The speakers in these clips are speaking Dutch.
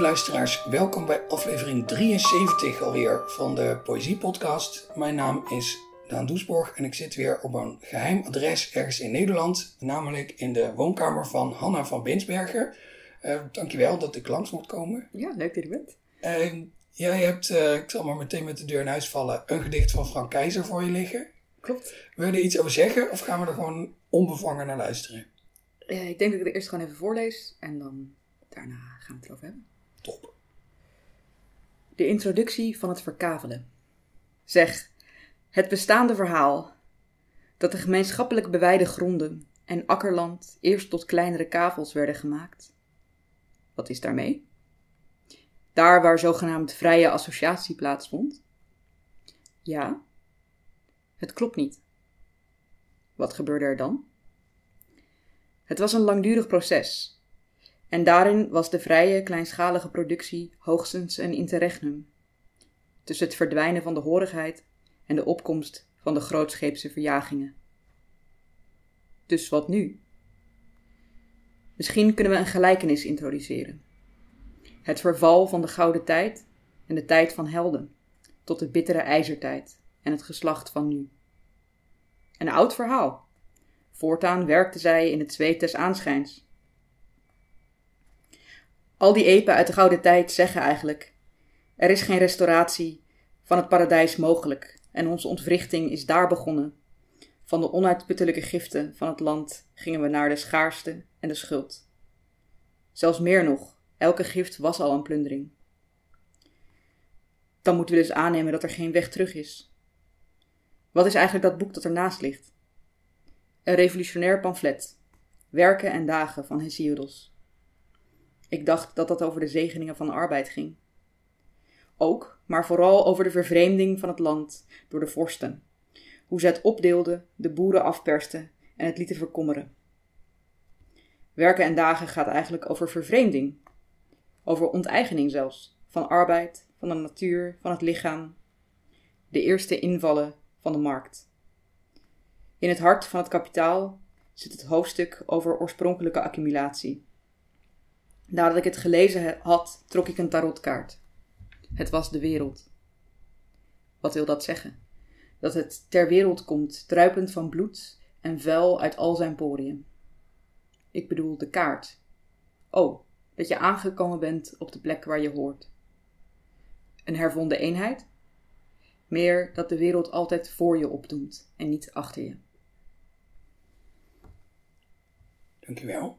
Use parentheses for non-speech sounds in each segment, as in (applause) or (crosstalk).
Lieve luisteraars, welkom bij aflevering 73 alweer van de Poëzie Podcast. Mijn naam is Daan Doesborg en ik zit weer op een geheim adres ergens in Nederland, namelijk in de woonkamer van Hanna van Binsberger. Uh, dankjewel dat ik langs moet komen. Ja, leuk dat je bent. Uh, jij hebt, uh, ik zal maar meteen met de deur in huis vallen, een gedicht van Frank Keizer voor je liggen. Klopt. Wil je er iets over zeggen of gaan we er gewoon onbevangen naar luisteren? ik denk dat ik het eerst gewoon even voorlees en dan daarna gaan we het erover hebben. Top. De introductie van het verkavelen. Zeg, het bestaande verhaal dat de gemeenschappelijk beweide gronden en akkerland eerst tot kleinere kavels werden gemaakt. Wat is daarmee? Daar waar zogenaamd vrije associatie plaatsvond? Ja. Het klopt niet. Wat gebeurde er dan? Het was een langdurig proces, en daarin was de vrije, kleinschalige productie hoogstens een interregnum. Tussen het verdwijnen van de horigheid en de opkomst van de grootscheepse verjagingen. Dus wat nu? Misschien kunnen we een gelijkenis introduceren. Het verval van de gouden tijd en de tijd van helden, tot de bittere ijzertijd en het geslacht van nu. Een oud verhaal. Voortaan werkte zij in het zweet des aanschijns al die epen uit de gouden tijd zeggen eigenlijk: er is geen restauratie van het paradijs mogelijk en onze ontwrichting is daar begonnen. Van de onuitputtelijke giften van het land gingen we naar de schaarste en de schuld. Zelfs meer nog, elke gift was al een plundering. Dan moeten we dus aannemen dat er geen weg terug is. Wat is eigenlijk dat boek dat ernaast ligt? Een revolutionair pamflet, Werken en Dagen van Hesiodos. Ik dacht dat dat over de zegeningen van de arbeid ging. Ook, maar vooral over de vervreemding van het land door de vorsten. Hoe ze het opdeelden, de boeren afpersten en het lieten verkommeren. Werken en dagen gaat eigenlijk over vervreemding. Over onteigening zelfs. Van arbeid, van de natuur, van het lichaam. De eerste invallen van de markt. In het hart van het kapitaal zit het hoofdstuk over oorspronkelijke accumulatie. Nadat ik het gelezen had, trok ik een tarotkaart. Het was de wereld. Wat wil dat zeggen? Dat het ter wereld komt, druipend van bloed en vuil uit al zijn poriën. Ik bedoel de kaart. Oh, dat je aangekomen bent op de plek waar je hoort. Een hervonden eenheid? Meer dat de wereld altijd voor je opdoemt en niet achter je. Dankjewel.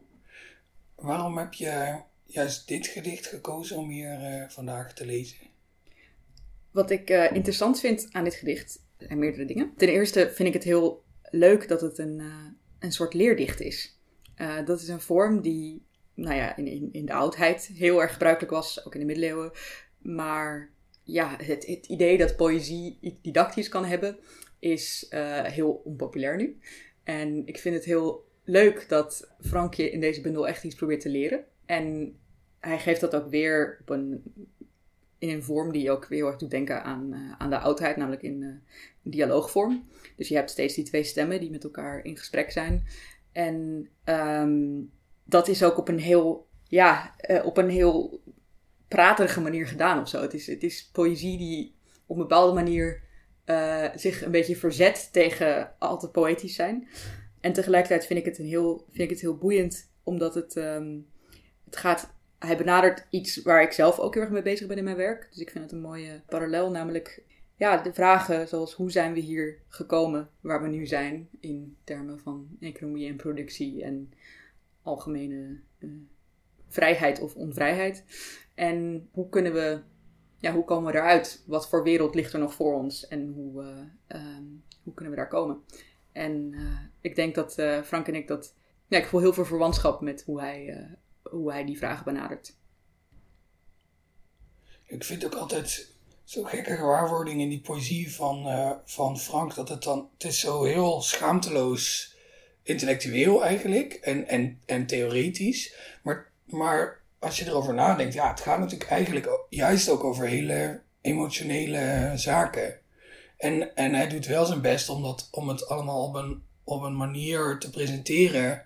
Waarom heb je juist dit gedicht gekozen om hier uh, vandaag te lezen? Wat ik uh, interessant vind aan dit gedicht zijn meerdere dingen. Ten eerste vind ik het heel leuk dat het een, uh, een soort leerdicht is. dat is een vorm die nou ja, in, in, de oudheid heel erg gebruikelijk was, ook in de middeleeuwen. Maar ja, het, het idee dat poëzie didactisch kan hebben, is heel onpopulair nu. En ik vind het heel leuk dat Frankje in deze bundel echt iets probeert te leren. En hij geeft dat ook weer op een, in een vorm die ook weer heel erg doet denken aan, uh, aan de oudheid, namelijk in uh, dialoogvorm. Dus je hebt steeds die twee stemmen die met elkaar in gesprek zijn. En um, dat is ook op een heel, ja, uh, op een heel praterige manier gedaan of zo. Het is, het is poëzie die op een bepaalde manier zich een beetje verzet tegen al te poëtisch zijn. En tegelijkertijd vind ik het, een heel, vind ik het heel boeiend, omdat het, um, het gaat. Hij benadert iets waar ik zelf ook heel erg mee bezig ben in mijn werk. Dus ik vind het een mooie parallel, namelijk ja, de vragen zoals hoe zijn we hier gekomen waar we nu zijn in termen van economie en productie en algemene uh, vrijheid of onvrijheid. En hoe kunnen we, ja, hoe komen we eruit? Wat voor wereld ligt er nog voor ons en hoe, uh, um, hoe kunnen we daar komen? En uh, ik denk dat uh, Frank en ik dat. Ja, ik voel heel veel verwantschap met hoe hij, uh, hoe hij die vragen benadert. Ik vind ook altijd zo'n gekke gewaarwording in die poëzie van, van Frank. Dat het dan. Het is zo heel schaamteloos intellectueel eigenlijk. En, en, en theoretisch. Maar, maar als je erover nadenkt, ja, het gaat natuurlijk eigenlijk juist ook over hele emotionele zaken. En, en hij doet wel zijn best om, dat, om het allemaal op een, op een manier te presenteren.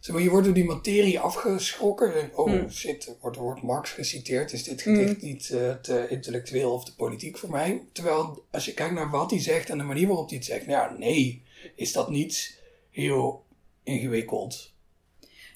zeg maar, je wordt door die materie afgeschrokken. Denkt, oh Hmm. shit, er wordt, wordt Marx geciteerd. Is dit gedicht Hmm. niet eh, te intellectueel of te politiek voor mij? Terwijl als je kijkt naar wat hij zegt en de manier waarop hij het zegt, nou ja, nee, is dat niet heel ingewikkeld.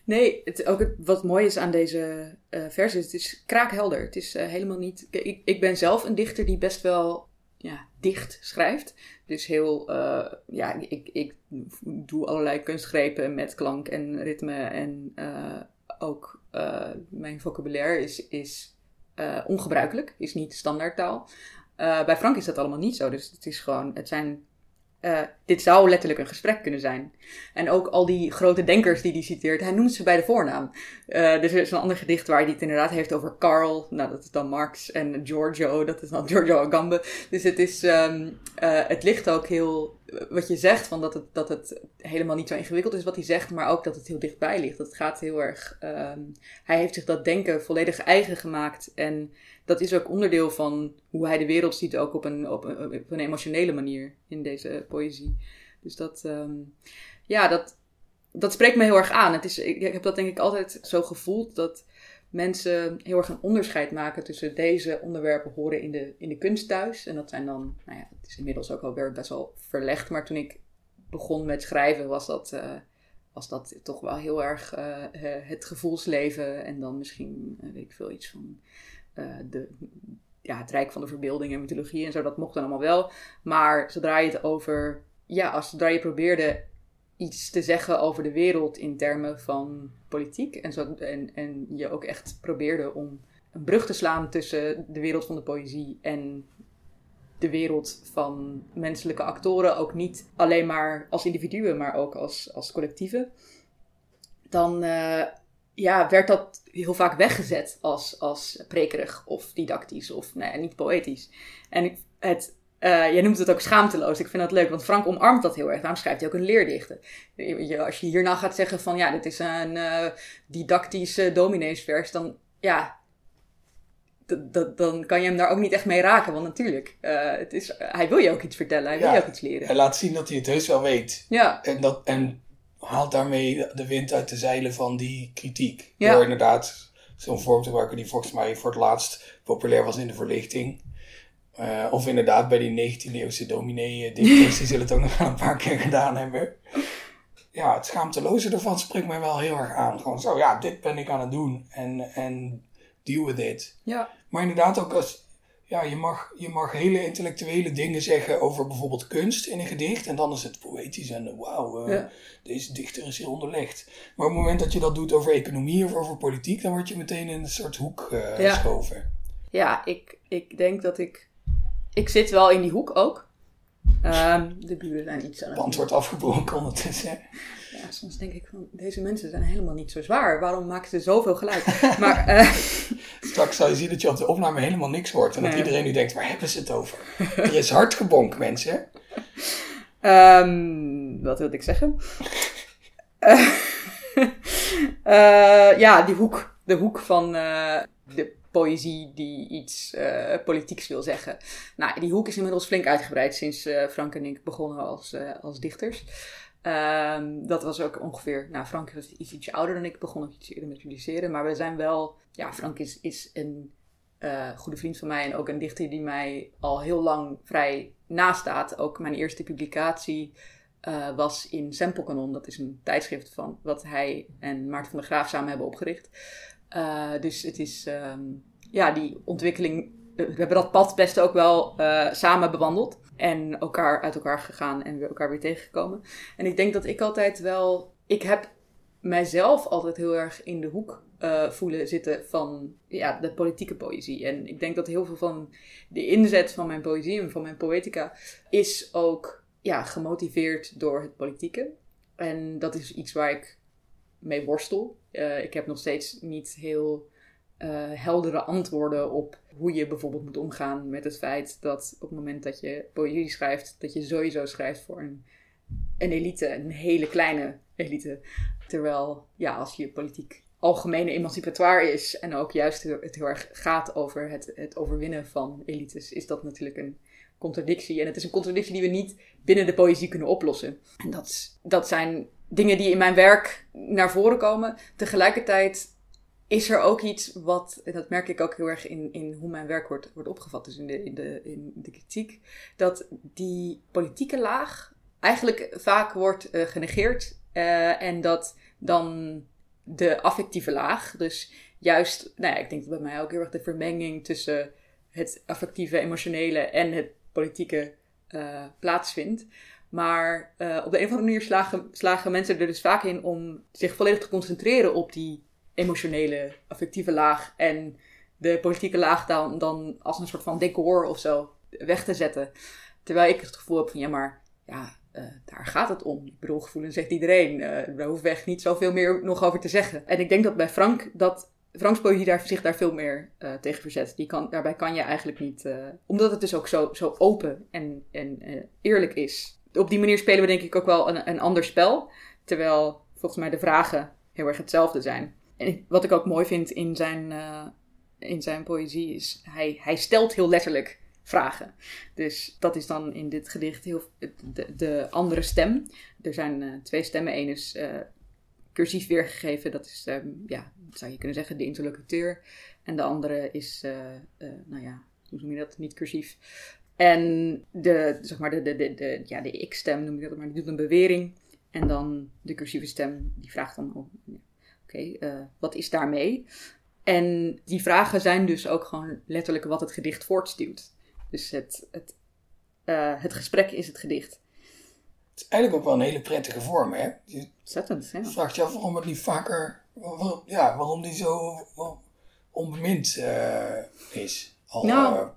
Nee, het, ook het, wat mooi is aan deze eh versie, het is kraakhelder. Het is eh, helemaal niet... Ik, ik ben zelf een dichter die best wel ja, dicht schrijft. Dus heel... eh, ja, ik, ik doe allerlei kunstgrepen met klank en ritme. En eh, ook eh, mijn vocabulaire is, is ongebruikelijk. Is niet standaardtaal. Bij Frank is dat allemaal niet zo. Dus het is gewoon... Het zijn... eh, dit zou letterlijk een gesprek kunnen zijn. En ook al die grote denkers die hij citeert, hij noemt ze bij de voornaam. Eh, dus er is een ander gedicht waar hij het inderdaad heeft over Karl, nou dat is dan Marx, en Giorgio, dat is dan (laughs) Giorgio Agamben. Dus het, is, ehm, eh, het ligt ook heel, wat je zegt, van dat, het, dat het helemaal niet zo ingewikkeld is wat hij zegt, maar ook dat het heel dichtbij ligt. Dat het gaat heel erg, ehm, hij heeft zich dat denken volledig eigen gemaakt en dat is ook onderdeel van hoe hij de wereld ziet, ook op een, op een, emotionele manier in deze poëzie. Dus dat, ehm, ja, dat, dat spreekt me heel erg aan. Het is, ik, heb dat denk ik altijd zo gevoeld dat mensen heel erg een onderscheid maken tussen deze onderwerpen horen in de, in de kunst thuis. En dat zijn dan, nou ja, het is inmiddels ook alweer best wel verlegd. Maar toen ik begon met schrijven was dat, eh, was dat toch wel heel erg eh, eh, het gevoelsleven. En dan misschien, weet ik veel, iets van de, ja, het rijk van de verbeelding en mythologie en zo. Dat mocht dan allemaal wel. Maar zodra je het over, ja, als zodra je probeerde iets te zeggen over de wereld in termen van politiek. En, zo, en, en je ook echt probeerde om een brug te slaan tussen de wereld van de poëzie en de wereld van menselijke actoren. Ook niet alleen maar als individuen, maar ook als, als collectieven. Dan eh, ja, werd dat heel vaak weggezet als, als prekerig of didactisch of nou niet poëtisch. En ik, het uh, jij noemt het ook schaamteloos. Ik vind dat leuk, want Frank omarmt dat heel erg. Daarom schrijft hij ook een leerdichten. Je, als je hierna gaat zeggen van ja, dit is een uh, didactische domineesvers, dan ja, dan kan je hem daar ook niet echt mee raken. Want natuurlijk, uh, het is, hij wil je ook iets vertellen, hij ja, wil je ook iets leren. Hij laat zien dat hij het heus wel weet. Ja. En, dat, en haalt daarmee de wind uit de zeilen van die kritiek. Ja. Door inderdaad zo'n vorm te gebruiken die volgens mij voor het laatst populair was in de verlichting. Uh, of inderdaad bij die 19e eeuwse dominee-dichters, (laughs) die zullen het ook nog een paar keer gedaan hebben. Ja, het schaamteloze ervan spreekt mij wel heel erg aan. Gewoon zo, ja, dit ben ik aan het doen en, en deal with it. Ja. Maar inderdaad ook als, ja, je mag, je mag hele intellectuele dingen zeggen over bijvoorbeeld kunst in een gedicht. En dan is het poëtisch en wauw, uh, Ja. deze dichter is heel onderlegd. Maar op het moment dat je dat doet over economie of over politiek, dan word je meteen in een soort hoek uh, Ja. geschoven. Ja, ik, ik denk dat ik... Ik zit wel in die hoek ook. Ehm, de buren zijn iets aan het Band wordt afgebroken ondertussen. Ja, soms denk ik van, deze mensen zijn helemaal niet zo zwaar. Waarom maken ze zoveel geluid? maar eh, (laughs) Straks zal je zien dat je op de opname helemaal niks hoort. En dat iedereen nu denkt, waar hebben ze het over? er is hard gebonk, mensen. ehm, wat wilde ik zeggen? Eh, (laughs) eh, ja, die hoek. De hoek van eh, de poëzie die iets eh, politieks wil zeggen. Nou, die hoek is inmiddels flink uitgebreid sinds Frank en ik begonnen als, als dichters. Ehm, dat was ook ongeveer, nou Frank was iets, iets ouder dan ik, begon ook iets eerder met publiceren. Maar we zijn wel, ja Frank is, is een eh, goede vriend van mij en ook een dichter die mij al heel lang vrij nastaat. Ook mijn eerste publicatie eh, was in Sample Canon. Dat is een tijdschrift van wat hij en Maarten van der Graaf samen hebben opgericht. Uh, dus het is, ehm, ja, die ontwikkeling. We hebben dat pad best ook wel samen bewandeld. En elkaar uit elkaar gegaan en weer elkaar weer tegengekomen. En ik denk dat ik altijd wel. Ik heb mijzelf altijd heel erg in de hoek uh, voelen zitten van ja, de politieke poëzie. En ik denk dat heel veel van de inzet van mijn poëzie en van mijn poëtica is ook ja, gemotiveerd door het politieke. En dat is iets waar ik mee worstel. Uh, ik heb nog steeds niet heel uh, heldere antwoorden op hoe je bijvoorbeeld moet omgaan met het feit dat op het moment dat je poëzie schrijft, dat je sowieso schrijft voor een, een elite, een hele kleine elite. Terwijl, ja, als je politiek algemene emancipatoire is en ook juist het heel erg gaat over het, het overwinnen van elites, is dat natuurlijk een contradictie. En het is een contradictie die we niet binnen de poëzie kunnen oplossen. En dat, dat zijn dingen die in mijn werk naar voren komen. Tegelijkertijd is er ook iets wat, en dat merk ik ook heel erg in, in hoe mijn werk wordt, wordt opgevat, dus in de, in, de, in de kritiek, dat die politieke laag eigenlijk vaak wordt uh, genegeerd uh, en dat dan de affectieve laag, dus juist, nou ja, ik denk dat bij mij ook heel erg de vermenging tussen het affectieve, emotionele en het politieke uh, plaatsvindt. Maar op de een of andere manier slagen, slagen mensen er dus vaak in om zich volledig te concentreren op die emotionele, affectieve laag. En de politieke laag dan, dan als een soort van decor of zo weg te zetten. Terwijl ik het gevoel heb van ja, maar ja, uh, daar gaat het om. Ik bedoel, gevoelens zegt iedereen. Uh, daar hoef ik niet zoveel meer nog over te zeggen. En ik denk dat bij Frank dat Franks poëzie daar, zich daar veel meer uh, tegen verzet. Die kan, daarbij kan je eigenlijk niet. omdat het dus ook zo, zo open en, en eerlijk is op die manier spelen we denk ik ook wel een, een ander spel. Terwijl volgens mij de vragen heel erg hetzelfde zijn. En wat ik ook mooi vind in zijn, uh, in zijn poëzie is, hij, hij stelt heel letterlijk vragen. Dus dat is dan in dit gedicht heel, de, de andere stem. Er zijn uh, twee stemmen. Eén is uh, cursief weergegeven, dat is, um, ja, zou je kunnen zeggen, de interlocuteur. En de andere is, nou ja, hoe noem je dat? Niet cursief. En de, zeg maar de, de, de, ja, de ik-stem noem ik dat maar, die doet een bewering. En dan de cursieve stem, die vraagt dan, oh, oké, okay, uh, eh, wat is daarmee? En die vragen zijn dus ook gewoon letterlijk wat het gedicht voortstuwt. Dus het, het, uh, het gesprek is het gedicht. Het is eigenlijk ook wel een hele prettige vorm, hè? Je Zettend, ja. vraagt je af waarom het niet vaker, waarom, ja, waarom die zo onbemind uh, is. Al, nou,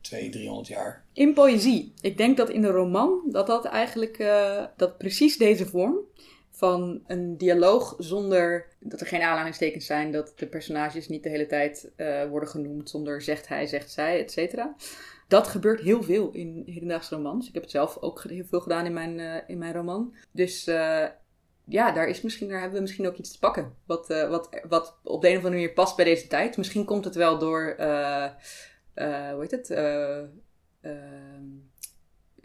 200, 300 jaar. In poëzie. Ik denk dat in de roman dat dat eigenlijk, uh, dat precies deze vorm van een dialoog zonder dat er geen aanhalingstekens zijn, dat de personages niet de hele tijd uh, worden genoemd zonder zegt hij, zegt zij, et cetera. Dat gebeurt heel veel in hedendaagse romans. Ik heb het zelf ook heel veel gedaan in mijn, uh, in mijn roman. Dus ja, daar, is misschien, daar hebben we misschien ook iets te pakken. Wat, wat, wat op de een of andere manier past bij deze tijd. Misschien komt het wel door hoe heet het? Uh,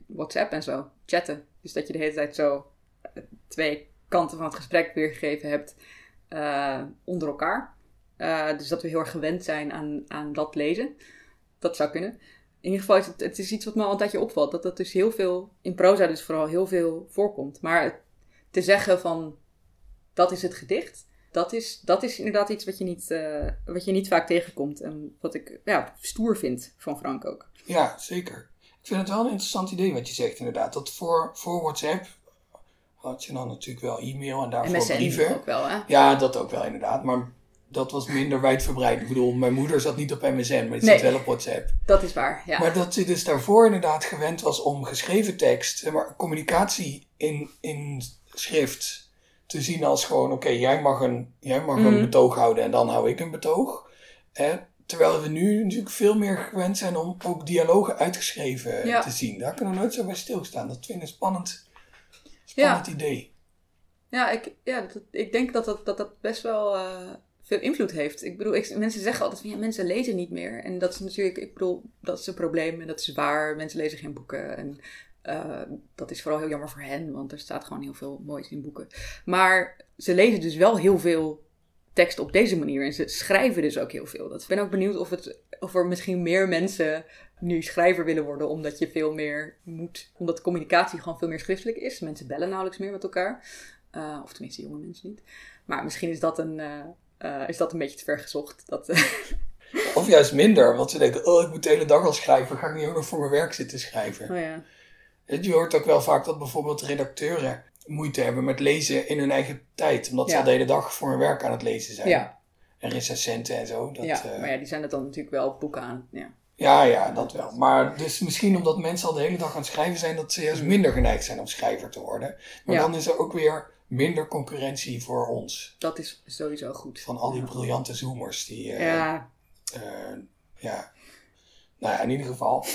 WhatsApp en zo. Chatten. Dus dat je de hele tijd zo twee kanten van het gesprek weergegeven hebt onder elkaar. dus dat we heel erg gewend zijn aan, aan dat lezen. Dat zou kunnen. In ieder geval is het, is iets wat me al een tijdje opvalt. Dat dat dus heel veel, in proza dus vooral heel veel voorkomt. Maar te zeggen van, dat is het gedicht dat is, dat is inderdaad iets wat je, niet, uh, wat je niet vaak tegenkomt. En wat ik ja, stoer vind van Frank ook. Ja, zeker. Ik vind het wel een interessant idee wat je zegt inderdaad. Dat voor, voor WhatsApp had je dan natuurlijk wel e-mail en daarvoor MSN brieven. ook wel, hè? Ja, dat ook wel inderdaad. Maar dat was minder wijdverbreid. Ik bedoel, mijn moeder zat niet op MSN, maar die nee, zat wel op WhatsApp. Dat is waar, ja. Maar dat ze dus daarvoor inderdaad gewend was om geschreven tekst, maar communicatie in, in schrift te zien als gewoon, oké, jij mag, een, jij mag een mhm. betoog houden en dan hou ik een betoog. Terwijl we nu natuurlijk veel meer gewend zijn om ook dialogen uitgeschreven te zien. Daar kunnen we nooit zo bij stilstaan. Dat vind ik een spannend, spannend idee. Ja, ik, ja dat, ik denk dat dat, dat, dat best wel uh, veel invloed heeft. Ik bedoel, ik, mensen zeggen altijd van ja, mensen lezen niet meer. En dat is natuurlijk, ik bedoel, dat is een probleem en dat is waar. Mensen lezen geen boeken. En uh, dat is vooral heel jammer voor hen, want er staat gewoon heel veel moois in boeken. Maar ze lezen dus wel heel veel tekst op deze manier en ze schrijven dus ook heel veel. Dat, ik ben ook benieuwd of, het, of er misschien meer mensen nu schrijver willen worden, omdat je veel meer moet, omdat communicatie gewoon veel meer schriftelijk is. Mensen bellen nauwelijks meer met elkaar, uh, of tenminste jonge mensen niet. Maar misschien is dat een, uh, is dat een beetje te ver gezocht. Dat, (laughs) of juist minder, want ze denken, oh ik moet de hele dag al schrijven, ga ik niet ook nog voor mijn werk zitten schrijven. Oh ja. Je hoort ook wel vaak dat bijvoorbeeld redacteuren moeite hebben met lezen in hun eigen tijd. Omdat ze al de hele dag voor hun werk aan het lezen zijn. Ja. En recensenten en zo. Dat, ja, maar ja, die zijn het dan natuurlijk wel boeken aan. Ja. Ja, ja, dat wel. Maar dus misschien omdat mensen al de hele dag aan het schrijven zijn, dat ze juist mm. minder geneigd zijn om schrijver te worden. Maar dan is er ook weer minder concurrentie voor ons. Dat is sowieso goed. Van al die briljante zoomers die... Uh, ja. Uh, ja, nou ja, in ieder geval.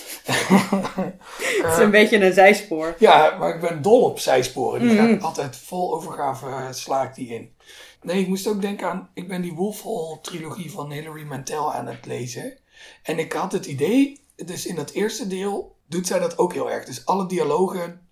(laughs) het is een beetje een zijspoor. Ja, maar ik ben dol op zijsporen. Die mm. altijd vol overgave uh, sla ik die in. Nee, ik moest ook denken aan... Ik ben die Wolfhall-trilogie van Hilary Mantel aan het lezen. En ik had het idee... Dus in dat eerste deel doet zij dat ook heel erg. Dus alle dialogen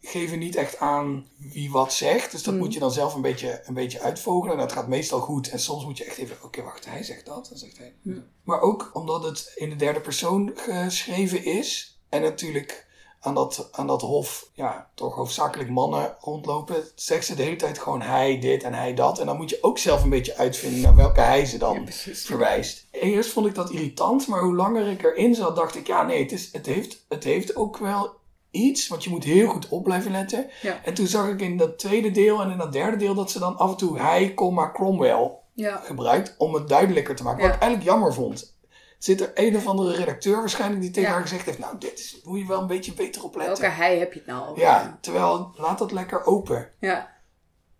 geven niet echt aan wie wat zegt. Dus dat Mm. moet je dan zelf een beetje, een beetje uitvogelen. En dat gaat meestal goed. En soms moet je echt even, oké, wacht, hij zegt dat. Dan zegt hij. Mm. Maar ook omdat het in de derde persoon geschreven is. En natuurlijk aan dat, aan dat hof, ja, toch hoofdzakelijk mannen rondlopen. Zegt ze de hele tijd gewoon hij dit en hij dat. En dan moet je ook zelf een beetje uitvinden naar welke hij ze dan Ja, verwijst. Eerst vond ik dat irritant, maar hoe langer ik erin zat, dacht ik, ja nee, het, is, het, heeft, het heeft ook wel iets, want je moet heel goed op blijven letten. Ja. En toen zag ik in dat tweede deel en in dat derde deel dat ze dan af en toe hij, Cromwell Ja. gebruikt om het duidelijker te maken. Wat ik eigenlijk jammer vond. Zit er een of andere redacteur waarschijnlijk die tegen Ja. haar gezegd heeft, nou dit is, moet je wel een beetje beter op letten. Welke hij heb je het nou over? Ja, terwijl laat dat lekker open. ja.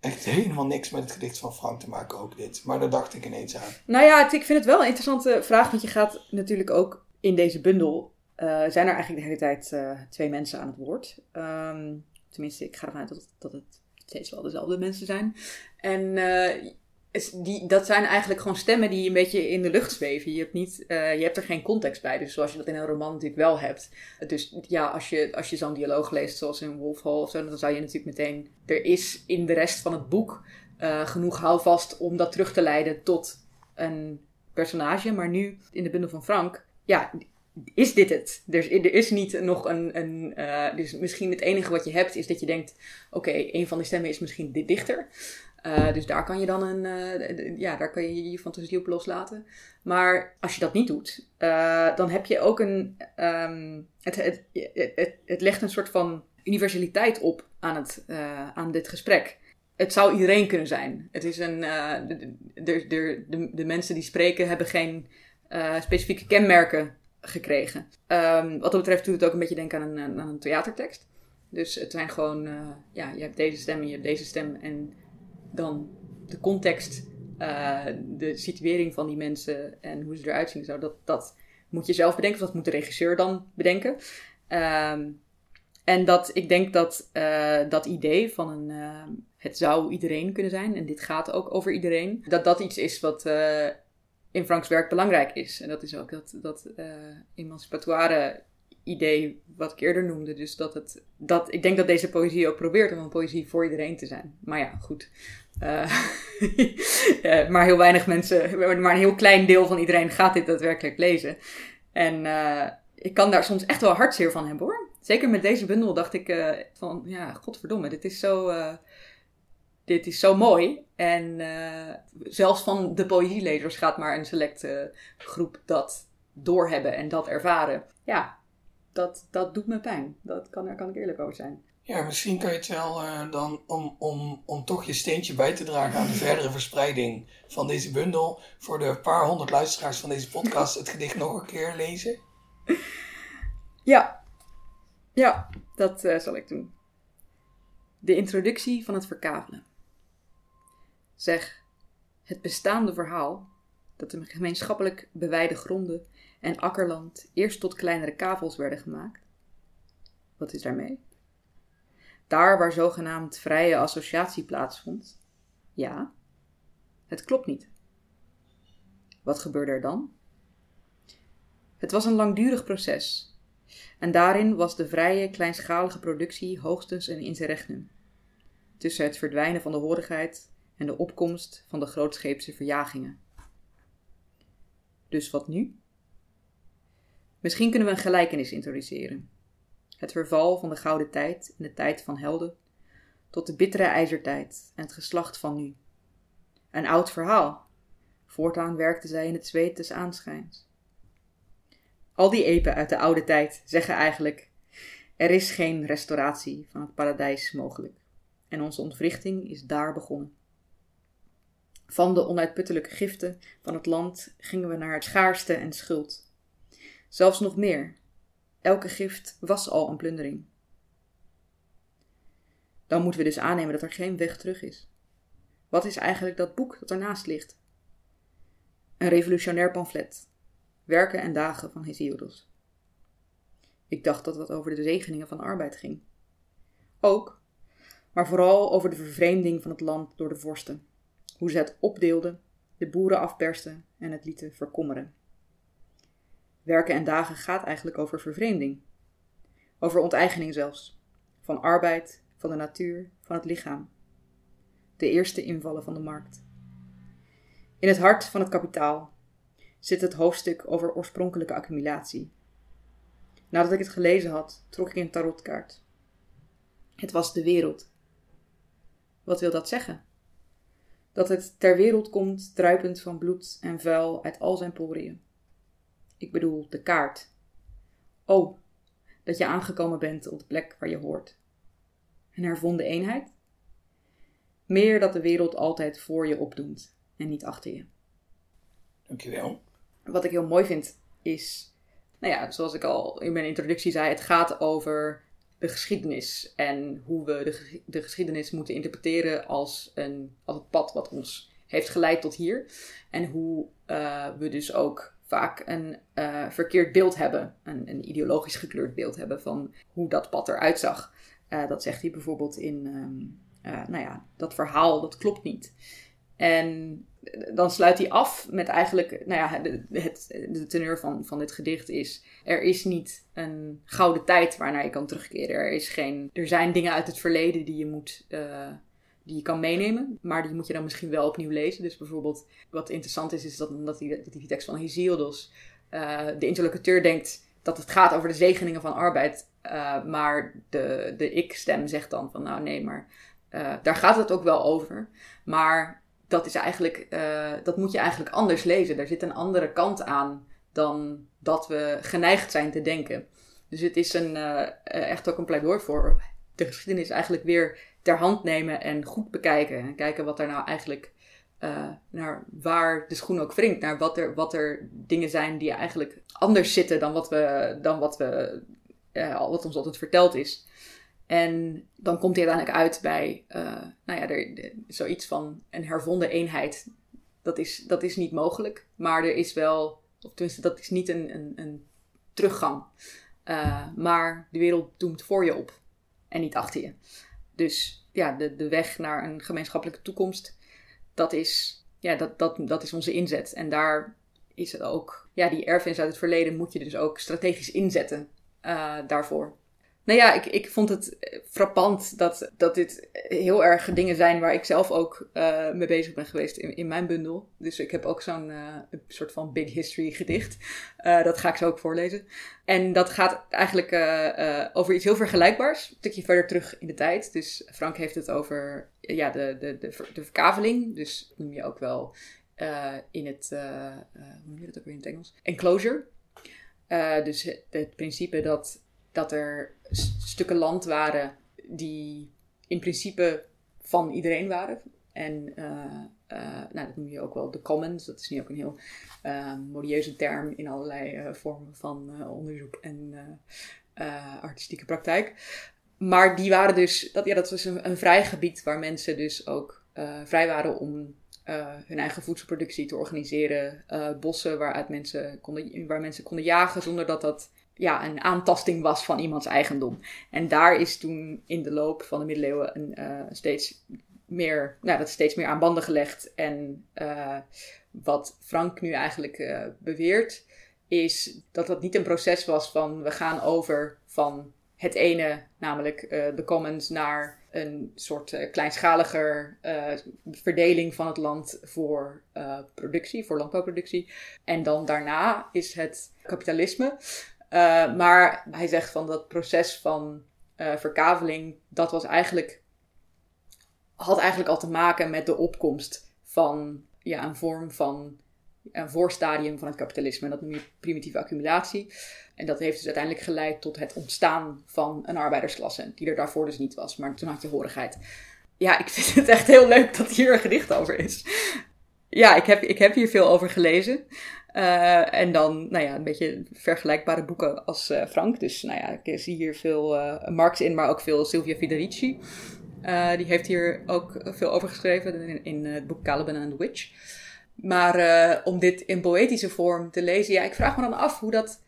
Echt helemaal niks met het gedicht van Frank te maken ook dit. Maar daar dacht ik ineens aan. Nou ja, het- ik vind het wel een interessante vraag, want je gaat natuurlijk ook in deze bundel. eh, zijn er eigenlijk de hele tijd eh, twee mensen aan het woord. Ehm, tenminste, ik ga ervan uit dat, het- dat het steeds wel dezelfde mensen zijn. En eh, die, dat zijn eigenlijk gewoon stemmen die een beetje in de lucht zweven. Je hebt, niet, eh, je hebt er geen context bij, dus zoals je dat in een roman natuurlijk wel hebt. Dus ja, als je, als je zo'n dialoog leest, zoals in Wolf Hall of zo, dan zou je natuurlijk meteen... Er is in de rest van het boek eh, genoeg houvast om dat terug te leiden tot een personage. Maar nu, in de bundel van Frank, ja, is dit het? Er, is- er is niet nog een... een eh, dus misschien het enige wat je hebt is dat je denkt... Oké, een van die stemmen is misschien dit dichter. Eh, dus daar kan je dan een... eh, ja, daar kan je je fantasie op loslaten. Maar als je dat niet doet, eh, dan heb je ook een... ehm, het, het, het, het, legt een soort van universaliteit op aan, het, aan dit gesprek. Het zou iedereen kunnen zijn. Het is een, de, de, de, de, mensen die spreken hebben geen specifieke kenmerken gekregen. Ehm, wat dat betreft doet het ook een beetje denken aan een, aan een theatertekst. Dus het zijn gewoon, ja, je hebt deze stem en je hebt deze stem. En dan de context, eh, de situering van die mensen en hoe ze eruit zien. en Zo, dat, dat moet je zelf bedenken, of dat moet de regisseur dan bedenken. Ehm, en dat ik denk dat eh, dat idee van een, ehm, het zou iedereen kunnen zijn, en dit gaat ook over iedereen, dat dat iets is wat eh, in Franks werk belangrijk is. En dat is ook dat, dat eh, emancipatoire idee wat ik eerder noemde. Dus dat het, dat, ik denk dat deze poëzie ook probeert om een poëzie voor iedereen te zijn. Maar ja, goed. Eh, (laughs) eh, maar heel weinig mensen, maar een heel klein deel van iedereen gaat dit daadwerkelijk lezen. En eh, ik kan daar soms echt wel hartzeer van hebben hoor. Zeker met deze bundel dacht ik van, ja, godverdomme, dit is zo, dit is zo mooi. En zelfs van de poëzielezers gaat maar een selecte groep dat doorhebben en dat ervaren. Ja, dat, dat doet me pijn. Dat kan, daar kan ik eerlijk over zijn. Ja, misschien kan je het wel eh, dan, om, om, om toch je steentje bij te dragen aan de verdere verspreiding van deze bundel, voor de paar honderd luisteraars van deze podcast, het gedicht nog een keer lezen. (laughs) Ja, ja dat eh, zal ik doen. De introductie van het verkavelen. Zeg, het bestaande verhaal dat de gemeenschappelijk beweide gronden en akkerland eerst tot kleinere kavels werden gemaakt. Wat is daarmee? Daar waar zogenaamd vrije associatie plaatsvond. Ja, het klopt niet. Wat gebeurde er dan? Het was een langdurig proces, en daarin was de vrije, kleinschalige productie hoogstens een interregnum. Tussen het verdwijnen van de horigheid en de opkomst van de grootscheepse verjagingen. Dus wat nu? Misschien kunnen we een gelijkenis introduceren. Het verval van de gouden tijd en de tijd van helden, tot de bittere ijzertijd en het geslacht van nu. Een oud verhaal. Voortaan werkten zij in het zweet des aanschijns. Al die epen uit de oude tijd zeggen eigenlijk: er is geen restauratie van het paradijs mogelijk. En onze ontwrichting is daar begonnen. Van de onuitputtelijke giften van het land gingen we naar het schaarste en schuld. Zelfs nog meer. Elke gift was al een plundering. Dan moeten we dus aannemen dat er geen weg terug is. Wat is eigenlijk dat boek dat ernaast ligt? Een revolutionair pamflet. Werken en dagen van Hesiodos. Ik dacht dat het over de zegeningen van arbeid ging. Ook, maar vooral over de vervreemding van het land door de vorsten. Hoe ze het opdeelden, de boeren afpersten en het lieten verkommeren. Werken en dagen gaat eigenlijk over vervreemding. Over onteigening zelfs. van arbeid, van de natuur, van het lichaam. De eerste invallen van de markt. In het hart van het kapitaal zit het hoofdstuk over oorspronkelijke accumulatie. Nadat ik het gelezen had, trok ik een tarotkaart. Het was de wereld. Wat wil dat zeggen? Dat het ter wereld komt druipend van bloed en vuil uit al zijn poriën. Ik bedoel de kaart. Oh, dat je aangekomen bent op de plek waar je hoort. Een hervonden eenheid? Meer dat de wereld altijd voor je opdoemt en niet achter je. Dankjewel. Wat ik heel mooi vind is, nou ja, zoals ik al in mijn introductie zei, het gaat over de geschiedenis en hoe we de, de geschiedenis moeten interpreteren als, een, als het pad wat ons heeft geleid tot hier. En hoe uh, we dus ook vaak een uh, verkeerd beeld hebben, een, een, ideologisch gekleurd beeld hebben van hoe dat pad eruit zag. Uh, dat zegt hij bijvoorbeeld in, um, nou ja, dat verhaal, dat klopt niet. En dan sluit hij af met eigenlijk, nou ja, de, het, de teneur van, van dit gedicht is: er is niet een gouden tijd waarnaar je kan terugkeren. Er, is geen, er zijn dingen uit het verleden die je moet. Die je kan meenemen, maar die moet je dan misschien wel opnieuw lezen. Dus bijvoorbeeld, wat interessant is, is dat, dat, die, die tekst van Hesiodus, uh, de interlocuteur denkt dat het gaat over de zegeningen van arbeid, uh, maar de, de ik-stem zegt dan van, nou nee, maar daar gaat het ook wel over. Maar dat is eigenlijk, dat moet je eigenlijk anders lezen. Er zit een andere kant aan dan dat we geneigd zijn te denken. Dus het is een, echt ook een pleidooi voor de geschiedenis eigenlijk weer ter hand nemen en goed bekijken. En kijken wat er nou eigenlijk, uh, naar waar de schoen ook wringt. Naar wat er, wat er dingen zijn die eigenlijk anders zitten dan wat, we, dan wat, we, wat ons altijd verteld is. En dan komt hij uiteindelijk uit bij uh, nou ja, er, zoiets van een hervonden eenheid. Dat is, dat is niet mogelijk, maar er is wel, of tenminste, dat is niet een, een, een teruggang. Maar de wereld doemt voor je op en niet achter je. Dus ja, de, de weg naar een gemeenschappelijke toekomst, dat is, ja, dat, dat, dat is onze inzet. En daar is het ook, ja, die erfenis uit het verleden moet je dus ook strategisch inzetten uh, daarvoor. Nou ja, ik, ik vond het frappant dat, dat dit heel erg dingen zijn waar ik zelf ook uh, mee bezig ben geweest in, in mijn bundel. Dus ik heb ook zo'n uh, soort van big history gedicht. Dat ga ik zo ook voorlezen. En dat gaat eigenlijk over iets heel vergelijkbaars. Een stukje verder terug in de tijd. Dus Frank heeft het over ja, de, de, de, de verkaveling. Dus noem je ook wel in het, hoe noem je dat ook weer in het Engels? Enclosure. dus het principe dat dat er stukken land waren die in principe van iedereen waren. En uh, uh, nou, dat noem je ook wel de commons. Dat is nu ook een heel uh, modieuze term in allerlei vormen van onderzoek en artistieke praktijk. Maar die waren dus, dat, ja, dat was een, een vrij gebied waar mensen dus ook vrij waren om hun eigen voedselproductie te organiseren. bossen waaruit mensen konden, waar mensen konden jagen zonder dat dat ja, een aantasting was van iemands eigendom. En daar is toen in de loop van de middeleeuwen een, uh, steeds meer, nou, dat steeds meer aan banden gelegd. En uh, wat Frank nu eigenlijk uh, beweert, is dat dat niet een proces was van we gaan over van het ene, namelijk de commons, naar een soort klijnschaliger verdeling van het land voor productie, voor landbouwproductie. En dan daarna is het kapitalisme. Uh, maar hij zegt van dat proces van uh, verkaveling, dat was eigenlijk, had eigenlijk al te maken met de opkomst van ja, een vorm van een voorstadium van het kapitalisme. En dat noem je primitieve accumulatie. En dat heeft dus uiteindelijk geleid tot het ontstaan van een arbeidersklasse, die er daarvoor dus niet was. Maar toen had je horigheid. Ja, ik vind het echt heel leuk dat hier een gedicht over is. Ja, ik heb, ik heb hier veel over gelezen. Uh, en dan, nou ja, een beetje vergelijkbare boeken als uh, Frank. Dus, nou ja, ik zie hier veel uh, Marx in, maar ook veel Silvia Federici. die heeft hier ook veel over geschreven in, in het boek Caliban and the Witch. Maar om dit in poëtische vorm te lezen, ja, ik vraag me dan af hoe dat.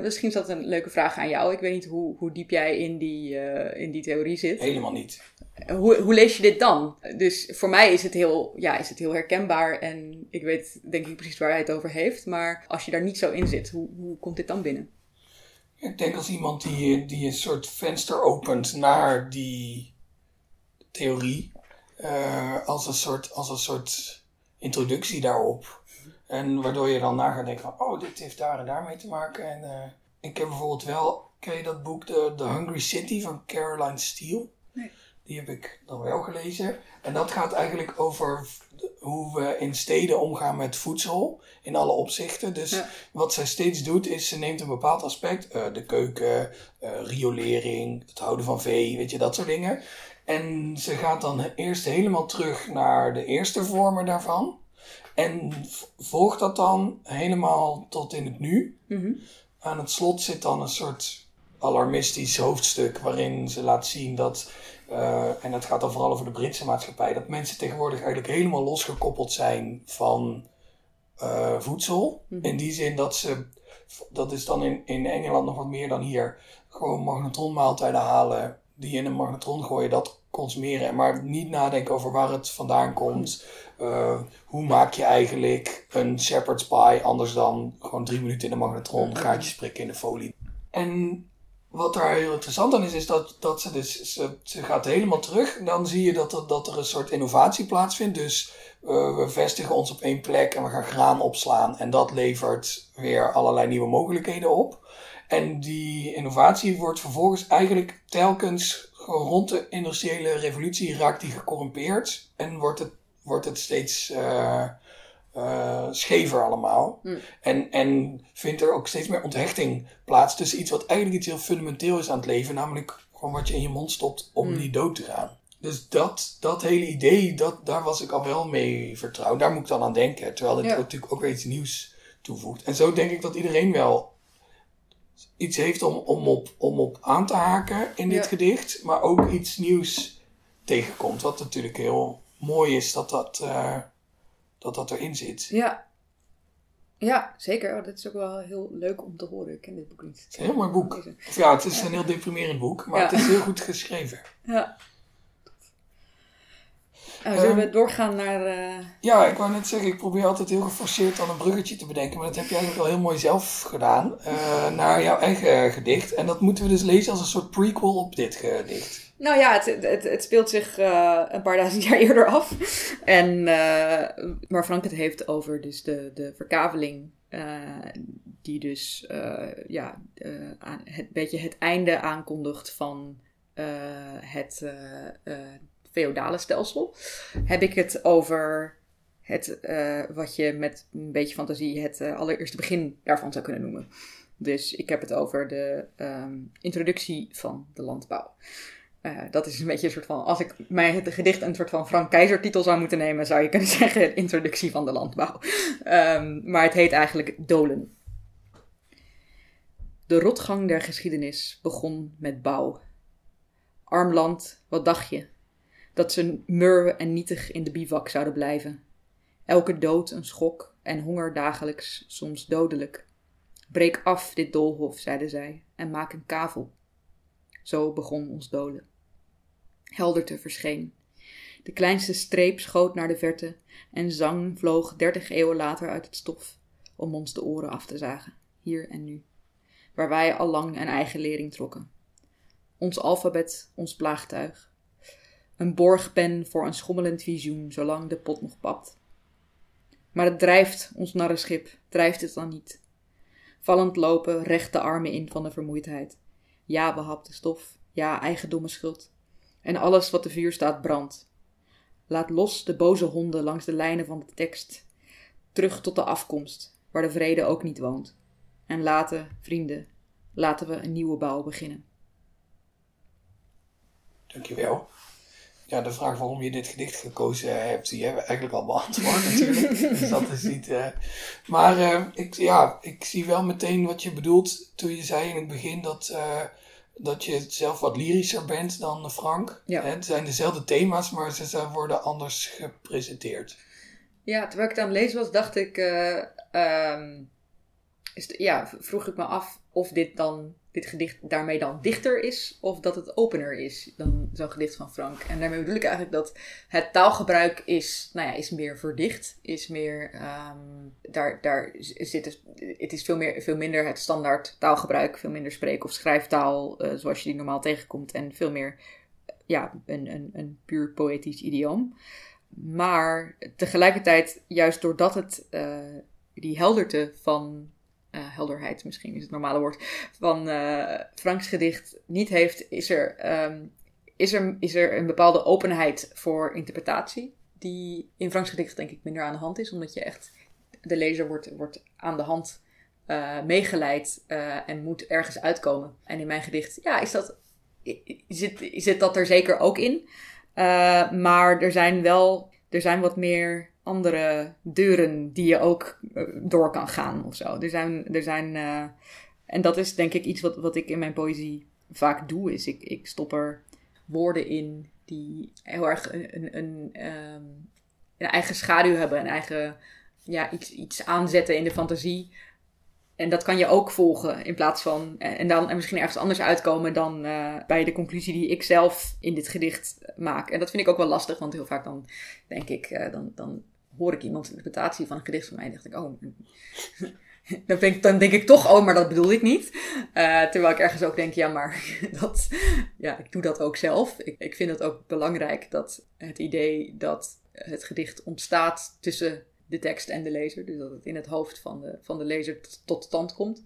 misschien is dat een leuke vraag aan jou. Ik weet niet hoe, hoe diep jij in die, in die theorie zit. Helemaal niet hoe, hoe lees je dit dan? Dus voor mij is het, heel, ja, is het heel herkenbaar en ik weet denk ik precies waar hij het over heeft. Maar als je daar niet zo in zit, hoe, hoe komt dit dan binnen? Ik denk als iemand die, die een soort venster opent naar die theorie, eh, als, een soort, als een soort introductie daarop. En waardoor je dan na gaat denken van, oh, dit heeft daar en daar mee te maken. En eh, ik heb bijvoorbeeld wel, ken je dat boek The, The Hungry City van Caroline Steele? Die heb ik dan wel gelezen. En dat gaat eigenlijk over hoe we in steden omgaan met voedsel in alle opzichten. Dus Ja. wat zij steeds doet is, ze neemt een bepaald aspect, eh, de keuken, eh, riolering, het houden van vee, weet je, dat soort dingen. En ze gaat dan eerst helemaal terug naar de eerste vormen daarvan. En volgt dat dan helemaal tot in het nu. Mhm. Aan het slot zit dan een soort alarmistisch hoofdstuk waarin ze laat zien dat, en dat gaat dan vooral over de Britse maatschappij, dat mensen tegenwoordig eigenlijk helemaal losgekoppeld zijn van eh, voedsel. Mhm. In die zin dat ze, dat is dan in, in Engeland nog wat meer dan hier, gewoon magnetronmaaltijden halen, die in een magnetron gooien, dat consumeren. Maar niet nadenken over waar het vandaan komt. Eh, hoe maak je eigenlijk een shepherd's pie anders dan gewoon drie minuten in de magnetron, gaatjes prikken in de folie. En wat daar heel interessant aan is, is dat, dat ze dus, ze, gaat helemaal terug. En dan zie je dat er, dat er een soort innovatie plaatsvindt. Dus eh, we vestigen ons op één plek en we gaan graan opslaan. En dat levert weer allerlei nieuwe mogelijkheden op. En die innovatie wordt vervolgens eigenlijk telkens rond de industriële revolutie raakt die gecorrumpeerd. En wordt het, wordt het steeds eh, eh, schever allemaal. Mm. En, en vindt er ook steeds meer onthechting plaats tussen iets wat eigenlijk iets heel fundamenteel is aan het leven. Namelijk gewoon wat je in je mond stopt om Mm. niet dood te gaan. Dus dat, dat hele idee, dat, daar was ik al wel mee vertrouwd. Daar moet ik dan aan denken. Terwijl dit Ja. natuurlijk ook weer iets nieuws toevoegt. En zo denk ik dat iedereen wel iets heeft om, om, op, om op aan te haken in dit Ja. gedicht. Maar ook iets nieuws tegenkomt. Wat natuurlijk heel mooi is dat dat, eh, dat, dat erin zit. Ja. Ja, zeker. Oh, dat is ook wel heel leuk om te horen. Ik ken dit boek niet. Het is een heel mooi boek. Ja, het is een heel deprimerend boek, maar Ja. het is heel goed geschreven. Ja. Nou, zullen we Ehm, doorgaan naar... eh, Ja, ik wou net zeggen, ik probeer altijd heel geforceerd dan een bruggetje te bedenken. Maar dat heb je eigenlijk al heel mooi zelf gedaan. eh, naar jouw eigen gedicht. En dat moeten we dus lezen als een soort prequel op dit gedicht. Nou ja, het, het, het speelt zich eh, een paar duizend (laughs) jaar eerder af. En, eh, maar Frank het heeft over dus de, de verkaveling. eh, die dus ja, aan, het beetje het einde aankondigt van het feodale stelsel. Heb ik het over het, wat je met een beetje fantasie het allereerste begin daarvan zou kunnen noemen. Dus ik heb het over de ehm, introductie van de landbouw. Eh, dat is een beetje een soort van, als ik mijn het gedicht een soort van Frank Keizer titel zou moeten nemen, zou je kunnen (laughs) zeggen introductie van de landbouw. Ehm, maar het heet eigenlijk Dolen. De rotgang der geschiedenis begon met bouw. Arm land, wat dacht je? Dat ze murwen en nietig in de bivak zouden blijven. Elke dood een schok en honger dagelijks, soms dodelijk. Breek af dit doolhof, zeiden zij, en maak een kavel. Zo begon ons dolen. Helderte verscheen. De kleinste streep schoot naar de verte en zang vloog dertig eeuwen later uit het stof om ons de oren af te zagen, hier en nu, waar wij al lang een eigen lering trokken. Ons alfabet, ons plaagtuig. Een borgpen voor een schommelend visioen, zolang de pot nog papt. Maar het drijft, ons narrenschip, drijft het dan niet. Vallend lopen, recht de armen in van de vermoeidheid. Ja, behapte stof. Ja, eigendomme schuld. En alles wat de vuur staat brandt. Laat los de boze honden langs de lijnen van de tekst. Terug tot de afkomst, waar de vrede ook niet woont. En laten, vrienden, laten we een nieuwe bouw beginnen. Dankjewel. Ja, de vraag waarom je dit gedicht gekozen hebt, die hebben we eigenlijk al beantwoord (laughs) natuurlijk. dus dat is niet... eh, Maar eh, ik, ja, ik zie wel meteen wat je bedoelt toen je zei in het begin dat, eh, dat je zelf wat lyrischer bent dan Frank. Ja. Het zijn dezelfde thema's, maar ze worden anders gepresenteerd. Ja, terwijl ik het aan het lezen was, dacht ik. eh, ehm, is ja, vroeg ik me af of dit dan dit gedicht daarmee dan dichter is of dat het opener is dan zo'n gedicht van Frank. En daarmee bedoel ik eigenlijk dat het taalgebruik is, nou ja, is meer verdicht, is meer, ehm, daar, daar zit het, het is veel, meer, veel minder het standaard taalgebruik, veel minder spreek- of schrijftaal uh, zoals je die normaal tegenkomt en veel meer, ja, een, een, een puur poëtisch idioom. Maar tegelijkertijd, juist doordat het uh, die helderte van uh, helderheid, misschien is het normale woord, van uh, Franks gedicht niet heeft, is er, um, is, er, is er een bepaalde openheid voor interpretatie. Die in Franks gedicht denk ik minder aan de hand is, omdat je echt, de lezer wordt, wordt aan de hand uh, meegeleid en moet ergens uitkomen. En in mijn gedicht, ja, is dat, zit, zit dat er zeker ook in. maar er zijn wel, er zijn wat meer andere deuren die je ook eh, door kan gaan of zo. Er zijn, er zijn uh, en dat is denk ik iets wat, wat ik in mijn poëzie vaak doe, is ik, ik stop er woorden in die heel erg een, een, een, um, een eigen schaduw hebben, een eigen ja, iets, iets aanzetten in de fantasie. En dat kan je ook volgen in plaats van. Eh, en dan en misschien ergens anders uitkomen dan bij de conclusie die ik zelf in dit gedicht maak. En dat vind ik ook wel lastig, want heel vaak dan denk ik, dan, dan hoor ik iemands interpretatie van een gedicht van mij dacht ik, oh, (laughs) dan denk, dan denk ik toch, oh, maar dat bedoel ik niet. Uh, terwijl ik ergens ook denk, ja, maar (laughs) dat, ja, ik doe dat ook zelf. Ik, ik vind het ook belangrijk dat het idee dat het gedicht ontstaat tussen de tekst en de lezer. Dus dat het in het hoofd van de, van de lezer tot stand komt.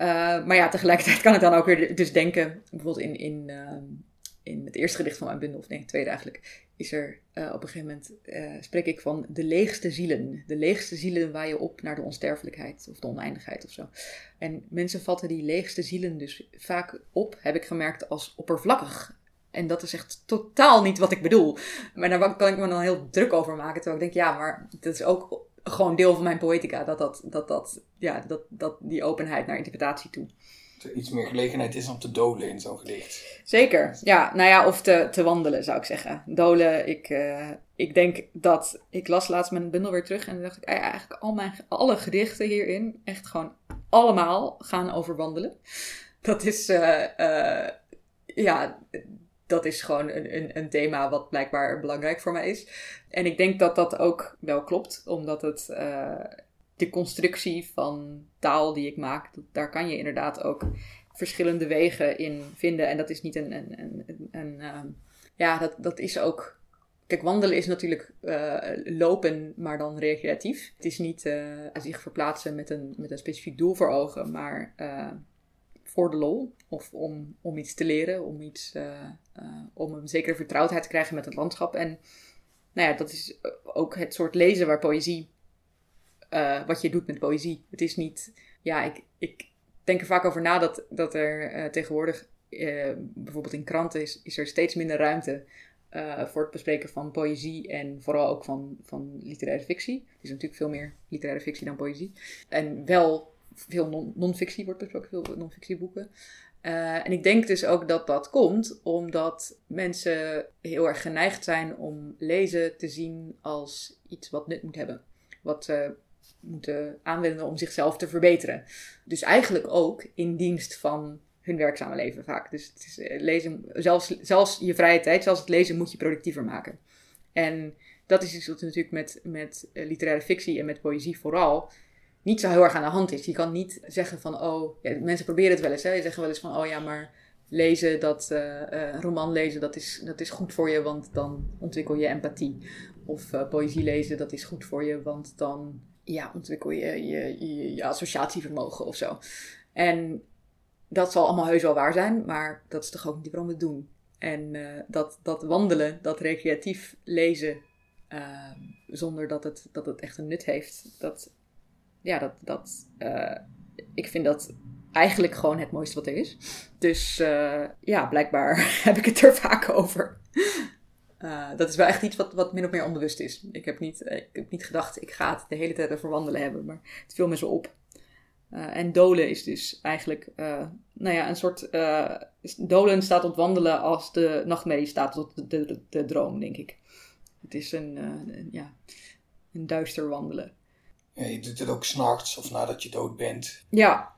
Uh, maar ja, tegelijkertijd kan ik dan ook weer dus denken, bijvoorbeeld in, in, uh, in het eerste gedicht van mijn bundel, of nee, het tweede eigenlijk, is er uh, op een gegeven moment, uh, spreek ik van de leegste zielen. De leegste zielen waar je op naar de onsterfelijkheid of de oneindigheid of zo. En mensen vatten die leegste zielen dus vaak op, heb ik gemerkt, als oppervlakkig. En dat is echt totaal niet wat ik bedoel. Maar daar kan ik me dan heel druk over maken. Terwijl ik denk, ja, maar dat is ook gewoon deel van mijn poëtica. Dat, dat, dat, dat, ja, dat, dat die openheid naar interpretatie toe iets meer gelegenheid is om te dolen in zo'n gedicht. Zeker, ja. Nou ja, of te, te wandelen zou ik zeggen. Dolen, ik, uh, ik denk dat... Ik las laatst mijn bundel weer terug en dacht ik... eigenlijk al mijn, alle gedichten hierin, echt gewoon allemaal, gaan over wandelen. Dat is, uh, uh, ja... Dat is gewoon een, een, een, thema wat blijkbaar belangrijk voor mij is. En ik denk dat dat ook wel klopt, omdat het de constructie van taal die ik maak, daar kan je inderdaad ook verschillende wegen in vinden. En dat is niet een. een, een, uh, ja, dat, dat is ook. Kijk, wandelen is natuurlijk uh, lopen, maar dan recreatief. Het is niet uh, zich verplaatsen met een, met een specifiek doel voor ogen, maar uh, voor de lol. Of om, om iets te leren, om, iets, om een zekere vertrouwdheid te krijgen met het landschap. En nou ja, dat is ook het soort lezen waar poëzie uh, wat je doet met poëzie. Het is niet, ja, ik, ik denk er vaak over na dat, dat er uh, tegenwoordig, uh, bijvoorbeeld in kranten, is, is er steeds minder ruimte voor het bespreken van poëzie en vooral ook van, van literaire fictie. Er is natuurlijk veel meer literaire fictie dan poëzie. En wel veel non-fictie wordt besproken, veel non-fictieboeken. En ik denk dus ook dat dat komt omdat mensen heel erg geneigd zijn om lezen te zien als iets wat nut moet hebben. Wat uh, moeten aanwenden om zichzelf te verbeteren. Dus eigenlijk ook in dienst van hun werkzame leven vaak. Dus het is eh, lezen, zelfs, zelfs je vrije tijd, zelfs het lezen moet je productiever maken. En dat is iets wat natuurlijk met, met eh, literaire fictie en met poëzie vooral niet zo heel erg aan de hand is. Je kan niet zeggen van, oh, ja, mensen proberen het wel eens. Hè? Je zeggen wel eens van, oh ja, maar lezen, dat, uh, roman lezen, dat is, dat is goed voor je, want dan ontwikkel je empathie. Of poëzie lezen, dat is goed voor je, want dan ja, ontwikkel je je, je associatievermogen of zo. En dat zal allemaal heus wel waar zijn, maar dat is toch ook niet waarom we het doen. En uh, dat, dat wandelen, dat recreatief lezen, uh, zonder dat het, dat het echt een nut heeft, dat, ja, dat, dat, uh, ik vind dat eigenlijk gewoon het mooiste wat er is. Dus ja, blijkbaar (laughs) heb ik het er vaak over. Uh, dat is wel echt iets wat, wat min of meer onbewust is. Ik heb, niet, ik heb niet gedacht, ik ga het de hele tijd over wandelen hebben, maar het viel me zo op. Uh, en dolen is dus eigenlijk, uh, nou ja, een soort. dolen staat op wandelen als de nachtmerrie staat tot de, de, de, droom, denk ik. Het is een, een, ja, een duister wandelen. Ja, je doet het ook s'nachts of nadat je dood bent. Ja,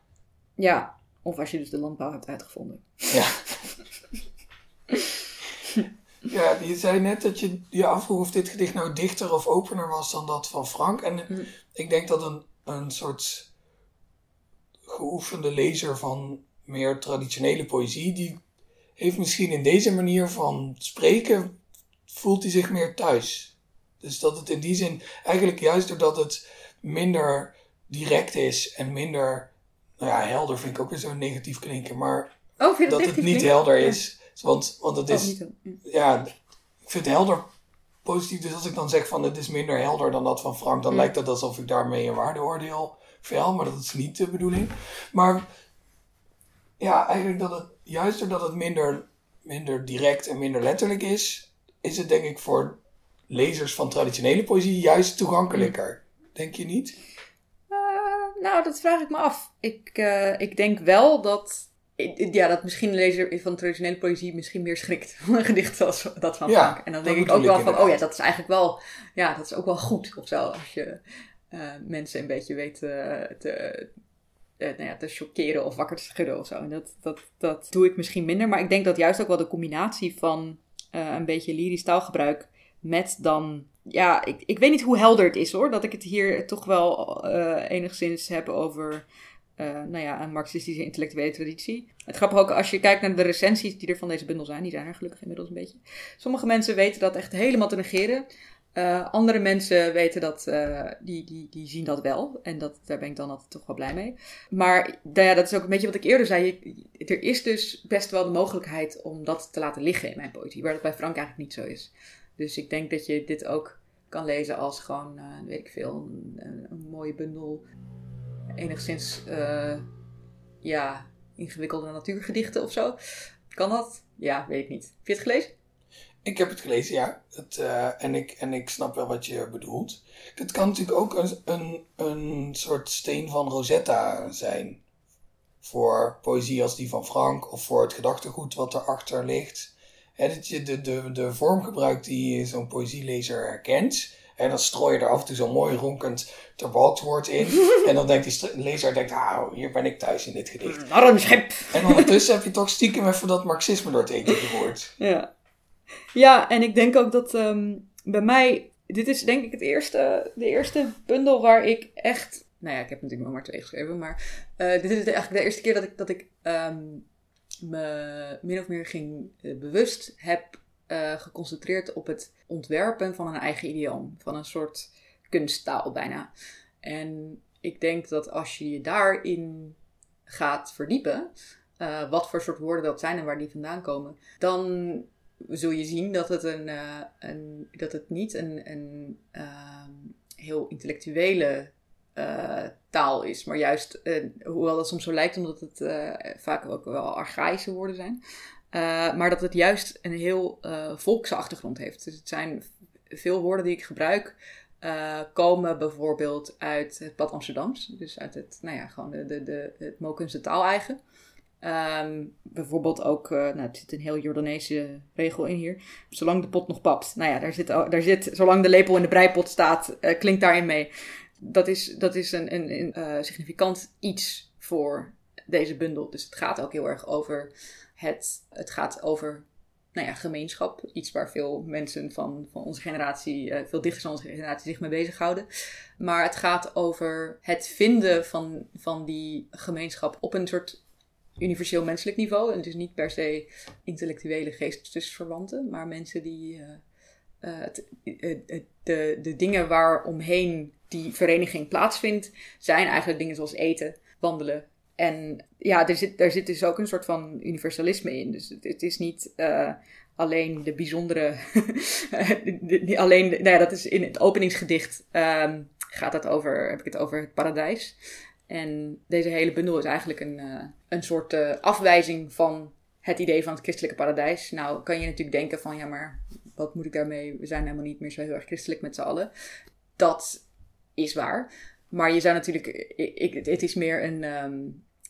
ja. Of als je dus de landbouw hebt uitgevonden. Ja. (laughs) ja, je zei net dat je je afvroeg of dit gedicht nou dichter of opener was dan dat van Frank. En Hm. ik denk dat een, een soort geoefende lezer van meer traditionele poëzie, die heeft misschien in deze manier van spreken, voelt hij zich meer thuis. Dus dat het in die zin, eigenlijk juist doordat het minder direct is en minder, nou ja, helder vind ik ook weer zo negatief klinken, maar Oh, dat het niet helder is. Want, want het Oh, is, zo. Ja. ik vind helder positief. Dus als ik dan zeg van het is minder helder dan dat van Frank, dan Mm. lijkt het alsof ik daarmee een waardeoordeel vel, maar dat is niet de bedoeling. Maar ja, eigenlijk dat het, juist doordat het minder, minder direct en minder letterlijk is, is het denk ik voor lezers van traditionele poëzie juist toegankelijker. Denk je niet? Eh, nou, dat vraag ik me af. Ik, eh, ik denk wel dat, ja, dat misschien een lezer van traditionele poëzie misschien meer schrikt (laughs) van een gedicht als dat van Ja, Frank. En dan denk ik ook wel van, oh ja, dat is eigenlijk wel, ja, dat is ook wel goed of zo. Als je eh, mensen een beetje weet eh, te, eh, nou ja, te chockeren of wakker te schudden of zo. En dat, dat, dat doe ik misschien minder. Maar ik denk dat juist ook wel de combinatie van een beetje lyrisch taalgebruik met dan... Ja, ik, ik weet niet hoe helder het is hoor. Dat ik het hier toch wel enigszins heb over... eh, nou ja, een marxistische intellectuele traditie. Het grappige ook, als je kijkt naar de recensies die er van deze bundel zijn, die zijn er gelukkig inmiddels een beetje. Sommige mensen weten dat echt helemaal te negeren. Eh, andere mensen weten dat, eh, die, die, die zien dat wel. En dat, daar ben ik dan altijd toch wel blij mee. Maar nou ja, dat is ook een beetje wat ik eerder zei. Er is dus best wel de mogelijkheid om dat te laten liggen in mijn poëzie. Waar dat bij Frank eigenlijk niet zo is. Dus ik denk dat je dit ook kan lezen als gewoon, weet ik veel, een, een mooie bundel. Enigszins, eh, ja, ingewikkelde natuurgedichten of zo. Kan dat? Ja, weet ik niet. Heb je het gelezen? Ik heb het gelezen, ja. Het, eh, en, ik, en ik snap wel wat je bedoelt. Het kan natuurlijk ook een, een, een soort steen van Rosetta zijn. Voor poëzie als die van Frank of voor het gedachtegoed wat erachter ligt. Hè, dat je de, de, de vorm gebruikt die zo'n poëzielezer herkent. En dan strooi je er af en toe zo'n mooi ronkend terbalkwoord in. (laughs) en dan denkt die lezer, denkt, ah, hier ben ik thuis in dit gedicht. Armschip! En ondertussen heb je toch stiekem even dat marxisme door het eten gehoord. (laughs) Ja. ja, en ik denk ook dat ehm, bij mij... Dit is denk ik het eerste, de eerste bundel waar ik echt... Nou ja, ik heb natuurlijk nog maar twee geschreven, maar... eh, dit is eigenlijk de eerste keer dat ik, dat ik ehm, me min of meer ging eh, bewust heb eh, geconcentreerd op het ontwerpen van een eigen idioom. Van een soort kunsttaal bijna. En ik denk dat als je je daarin gaat verdiepen, eh, wat voor soort woorden dat zijn en waar die vandaan komen, dan zul je zien dat het, een, eh, een, dat het niet een, een ehm, heel intellectuele taal is, maar juist, hoewel dat soms zo lijkt, omdat het vaak ook wel archaïsche woorden zijn, eh, maar dat het juist een heel eh volkse achtergrond heeft. Dus het zijn veel woorden die ik gebruik, eh, komen bijvoorbeeld uit het pad Amsterdams. Dus uit het, nou ja, gewoon de, de, het Mokense taal eigen. Ehm, bijvoorbeeld ook, nou, er zit een heel Jordaanese regel in hier. Zolang de pot nog papt. Nou ja, daar zit, daar zit zolang de lepel in de breipot staat, klinkt daarin mee. Dat is, dat is een, een, een significant iets voor deze bundel. Dus het gaat ook heel erg over het, het gaat over nou ja, gemeenschap. Iets waar veel mensen van, van onze generatie, eh, veel dichters van onze generatie zich mee bezighouden. Maar het gaat over het vinden van, van die gemeenschap op een soort universeel menselijk niveau. En is niet per se intellectuele geestesverwanten, maar mensen die eh, eh, de, de dingen waaromheen die vereniging plaatsvindt, zijn eigenlijk dingen zoals eten, wandelen. En ja, er zit, daar zit dus ook een soort van universalisme in. Dus het, is niet eh, alleen de bijzondere. (laughs) de- de- alleen, nou dat is in het openingsgedicht ehm, gaat het over, heb ik het over het paradijs. En deze hele bundel is eigenlijk een, eh, een soort eh, afwijzing van het idee van het christelijke paradijs. Nou kan je natuurlijk denken van ja, maar wat moet ik daarmee? We zijn helemaal niet meer zo heel erg christelijk met z'n allen. Dat is waar. Maar je zou natuurlijk, ik, het is meer een, ehm,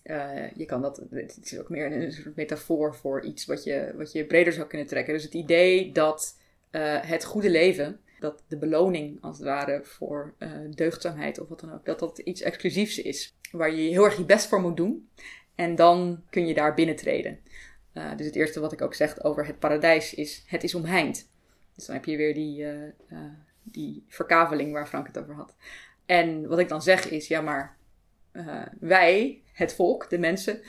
eh, je kan dat, het is ook meer een, soort metafoor voor iets wat je, wat je breder zou kunnen trekken. Dus het idee dat eh, het goede leven, dat de beloning als het ware voor eh, deugdzaamheid of wat dan ook, dat dat iets exclusiefs is. Waar je heel erg je best voor moet doen. En dan kun je daar binnentreden. Uh, dus het eerste wat ik ook zeg over het paradijs is: het is omheind. Dus dan heb je weer die, uh, uh, die verkaveling waar Frank het over had. En wat ik dan zeg is: ja, maar wij, het volk, de mensen,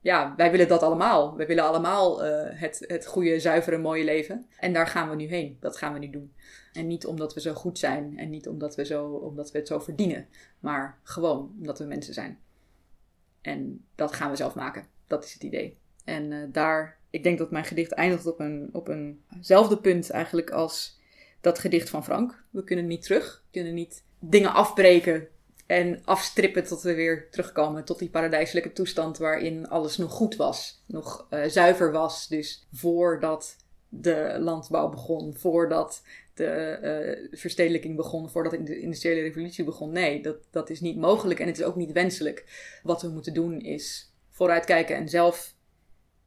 ja, wij willen dat allemaal. We willen allemaal het, het goede, zuivere, mooie leven. En daar gaan we nu heen. Dat gaan we nu doen. En niet omdat we zo goed zijn en niet omdat we, zo, omdat we het zo verdienen, maar gewoon omdat we mensen zijn. En dat gaan we zelf maken. Dat is het idee. En uh, daar, ik denk dat mijn gedicht eindigt op, een, op eenzelfde punt eigenlijk als dat gedicht van Frank. We kunnen niet terug, we kunnen niet dingen afbreken en afstrippen tot we weer terugkomen tot die paradijselijke toestand waarin alles nog goed was, nog uh, zuiver was. Dus voordat de landbouw begon, voordat de uh, verstedelijking begon, voordat de industriële revolutie begon. Nee, dat, dat is niet mogelijk en het is ook niet wenselijk. Wat we moeten doen is vooruitkijken en zelf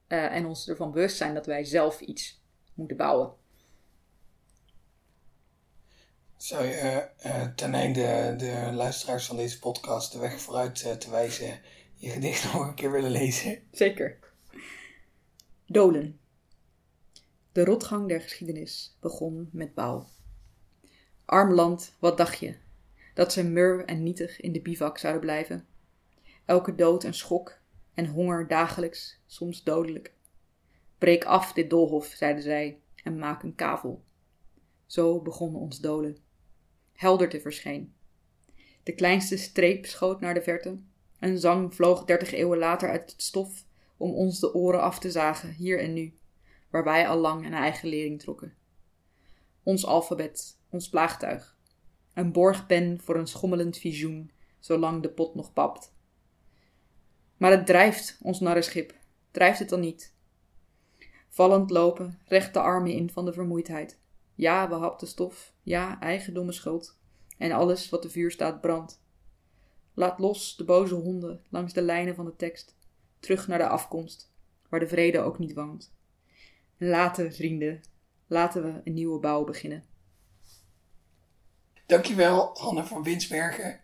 uh, en ons ervan bewust zijn dat wij zelf iets moeten bouwen. Zou je uh, ten einde de luisteraars van deze podcast de weg vooruit te wijzen je gedicht (laughs) nog een keer willen lezen? Zeker. Dolen. De rotgang der geschiedenis begon met bouw. Arm land, wat dacht je? Dat ze mur en nietig in de bivak zouden blijven? Elke dood een schok en honger dagelijks, soms dodelijk. Breek af dit doolhof, zeiden zij, en maak een kavel. Zo begon ons dolen. Helderte verscheen. De kleinste streep schoot naar de verte. Een zang vloog dertig eeuwen later uit het stof om ons de oren af te zagen, hier en nu waar wij al lang een eigen lering trokken. Ons alfabet, ons plaagtuig. Een borgpen voor een schommelend visioen, zolang de pot nog papt. Maar het drijft, ons narrenschip. Drijft het dan niet? Vallend lopen, recht de armen in van de vermoeidheid. Ja, we hapten stof. Ja, eigendomme schuld. En alles wat de vuur staat brandt. Laat los de boze honden langs de lijnen van de tekst. Terug naar de afkomst, waar de vrede ook niet woont. Laten, vrienden, laten we een nieuwe bouw beginnen. Dankjewel, Hanne van Winsbergen.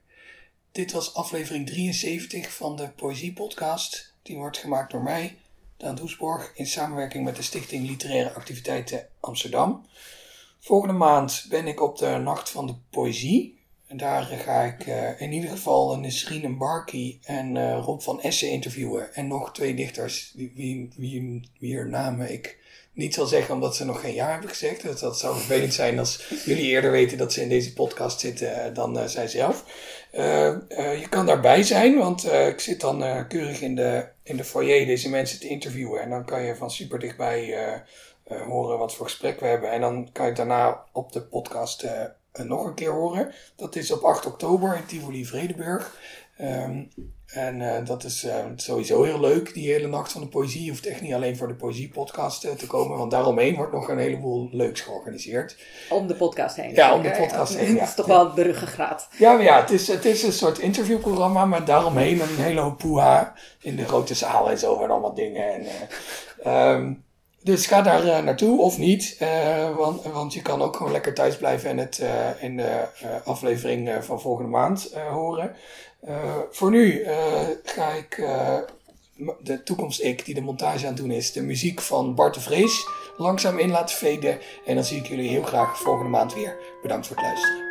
Dit was aflevering 73 van de Poëzie Podcast. Die wordt gemaakt door mij, Daan Doesborg, in samenwerking met de Stichting Literaire Activiteiten Amsterdam. Volgende maand ben ik op de Nacht van de Poëzie. En daar ga ik uh, in ieder geval Nesrine Barky en uh, Rob van Essen interviewen. En nog twee dichters, wie, wie, wie, wie namen ik niet zal zeggen omdat ze nog geen jaar hebben gezegd. Dat, dat zou vervelend zijn als jullie eerder weten dat ze in deze podcast zitten eh, dan uh, zij zelf. Je kan daarbij zijn, want ik zit dan keurig in de, in de foyer deze mensen te interviewen. En dan kan je van super dichtbij horen wat voor gesprek we hebben. En dan kan je daarna op de podcast nog een keer horen. Dat is op 8 oktober in Tivoli Vredeburg. Um, en dat is sowieso heel leuk, die hele nacht van de poëzie. Je hoeft echt niet alleen voor de poëziepodcast te komen, want daaromheen wordt nog een heleboel leuks georganiseerd. Om de podcast heen. Ja, om de podcast heen. Dat is toch wel het ruggengraat. Ja, maar ja, het is, het is een soort interviewprogramma, maar daaromheen een hele hoop poeha in de grote zaal en zo en allemaal dingen. En, um, dus ga daar naartoe of niet, want, want je kan ook gewoon lekker thuis blijven en het in de aflevering van volgende maand horen. Voor nu ga ik de toekomst ik, die de montage aan het doen is, de muziek van Bart de Vrees langzaam in laten veden. En dan zie ik jullie heel graag volgende maand weer. Bedankt voor het luisteren.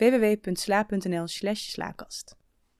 www.sla.nl slash slaakast.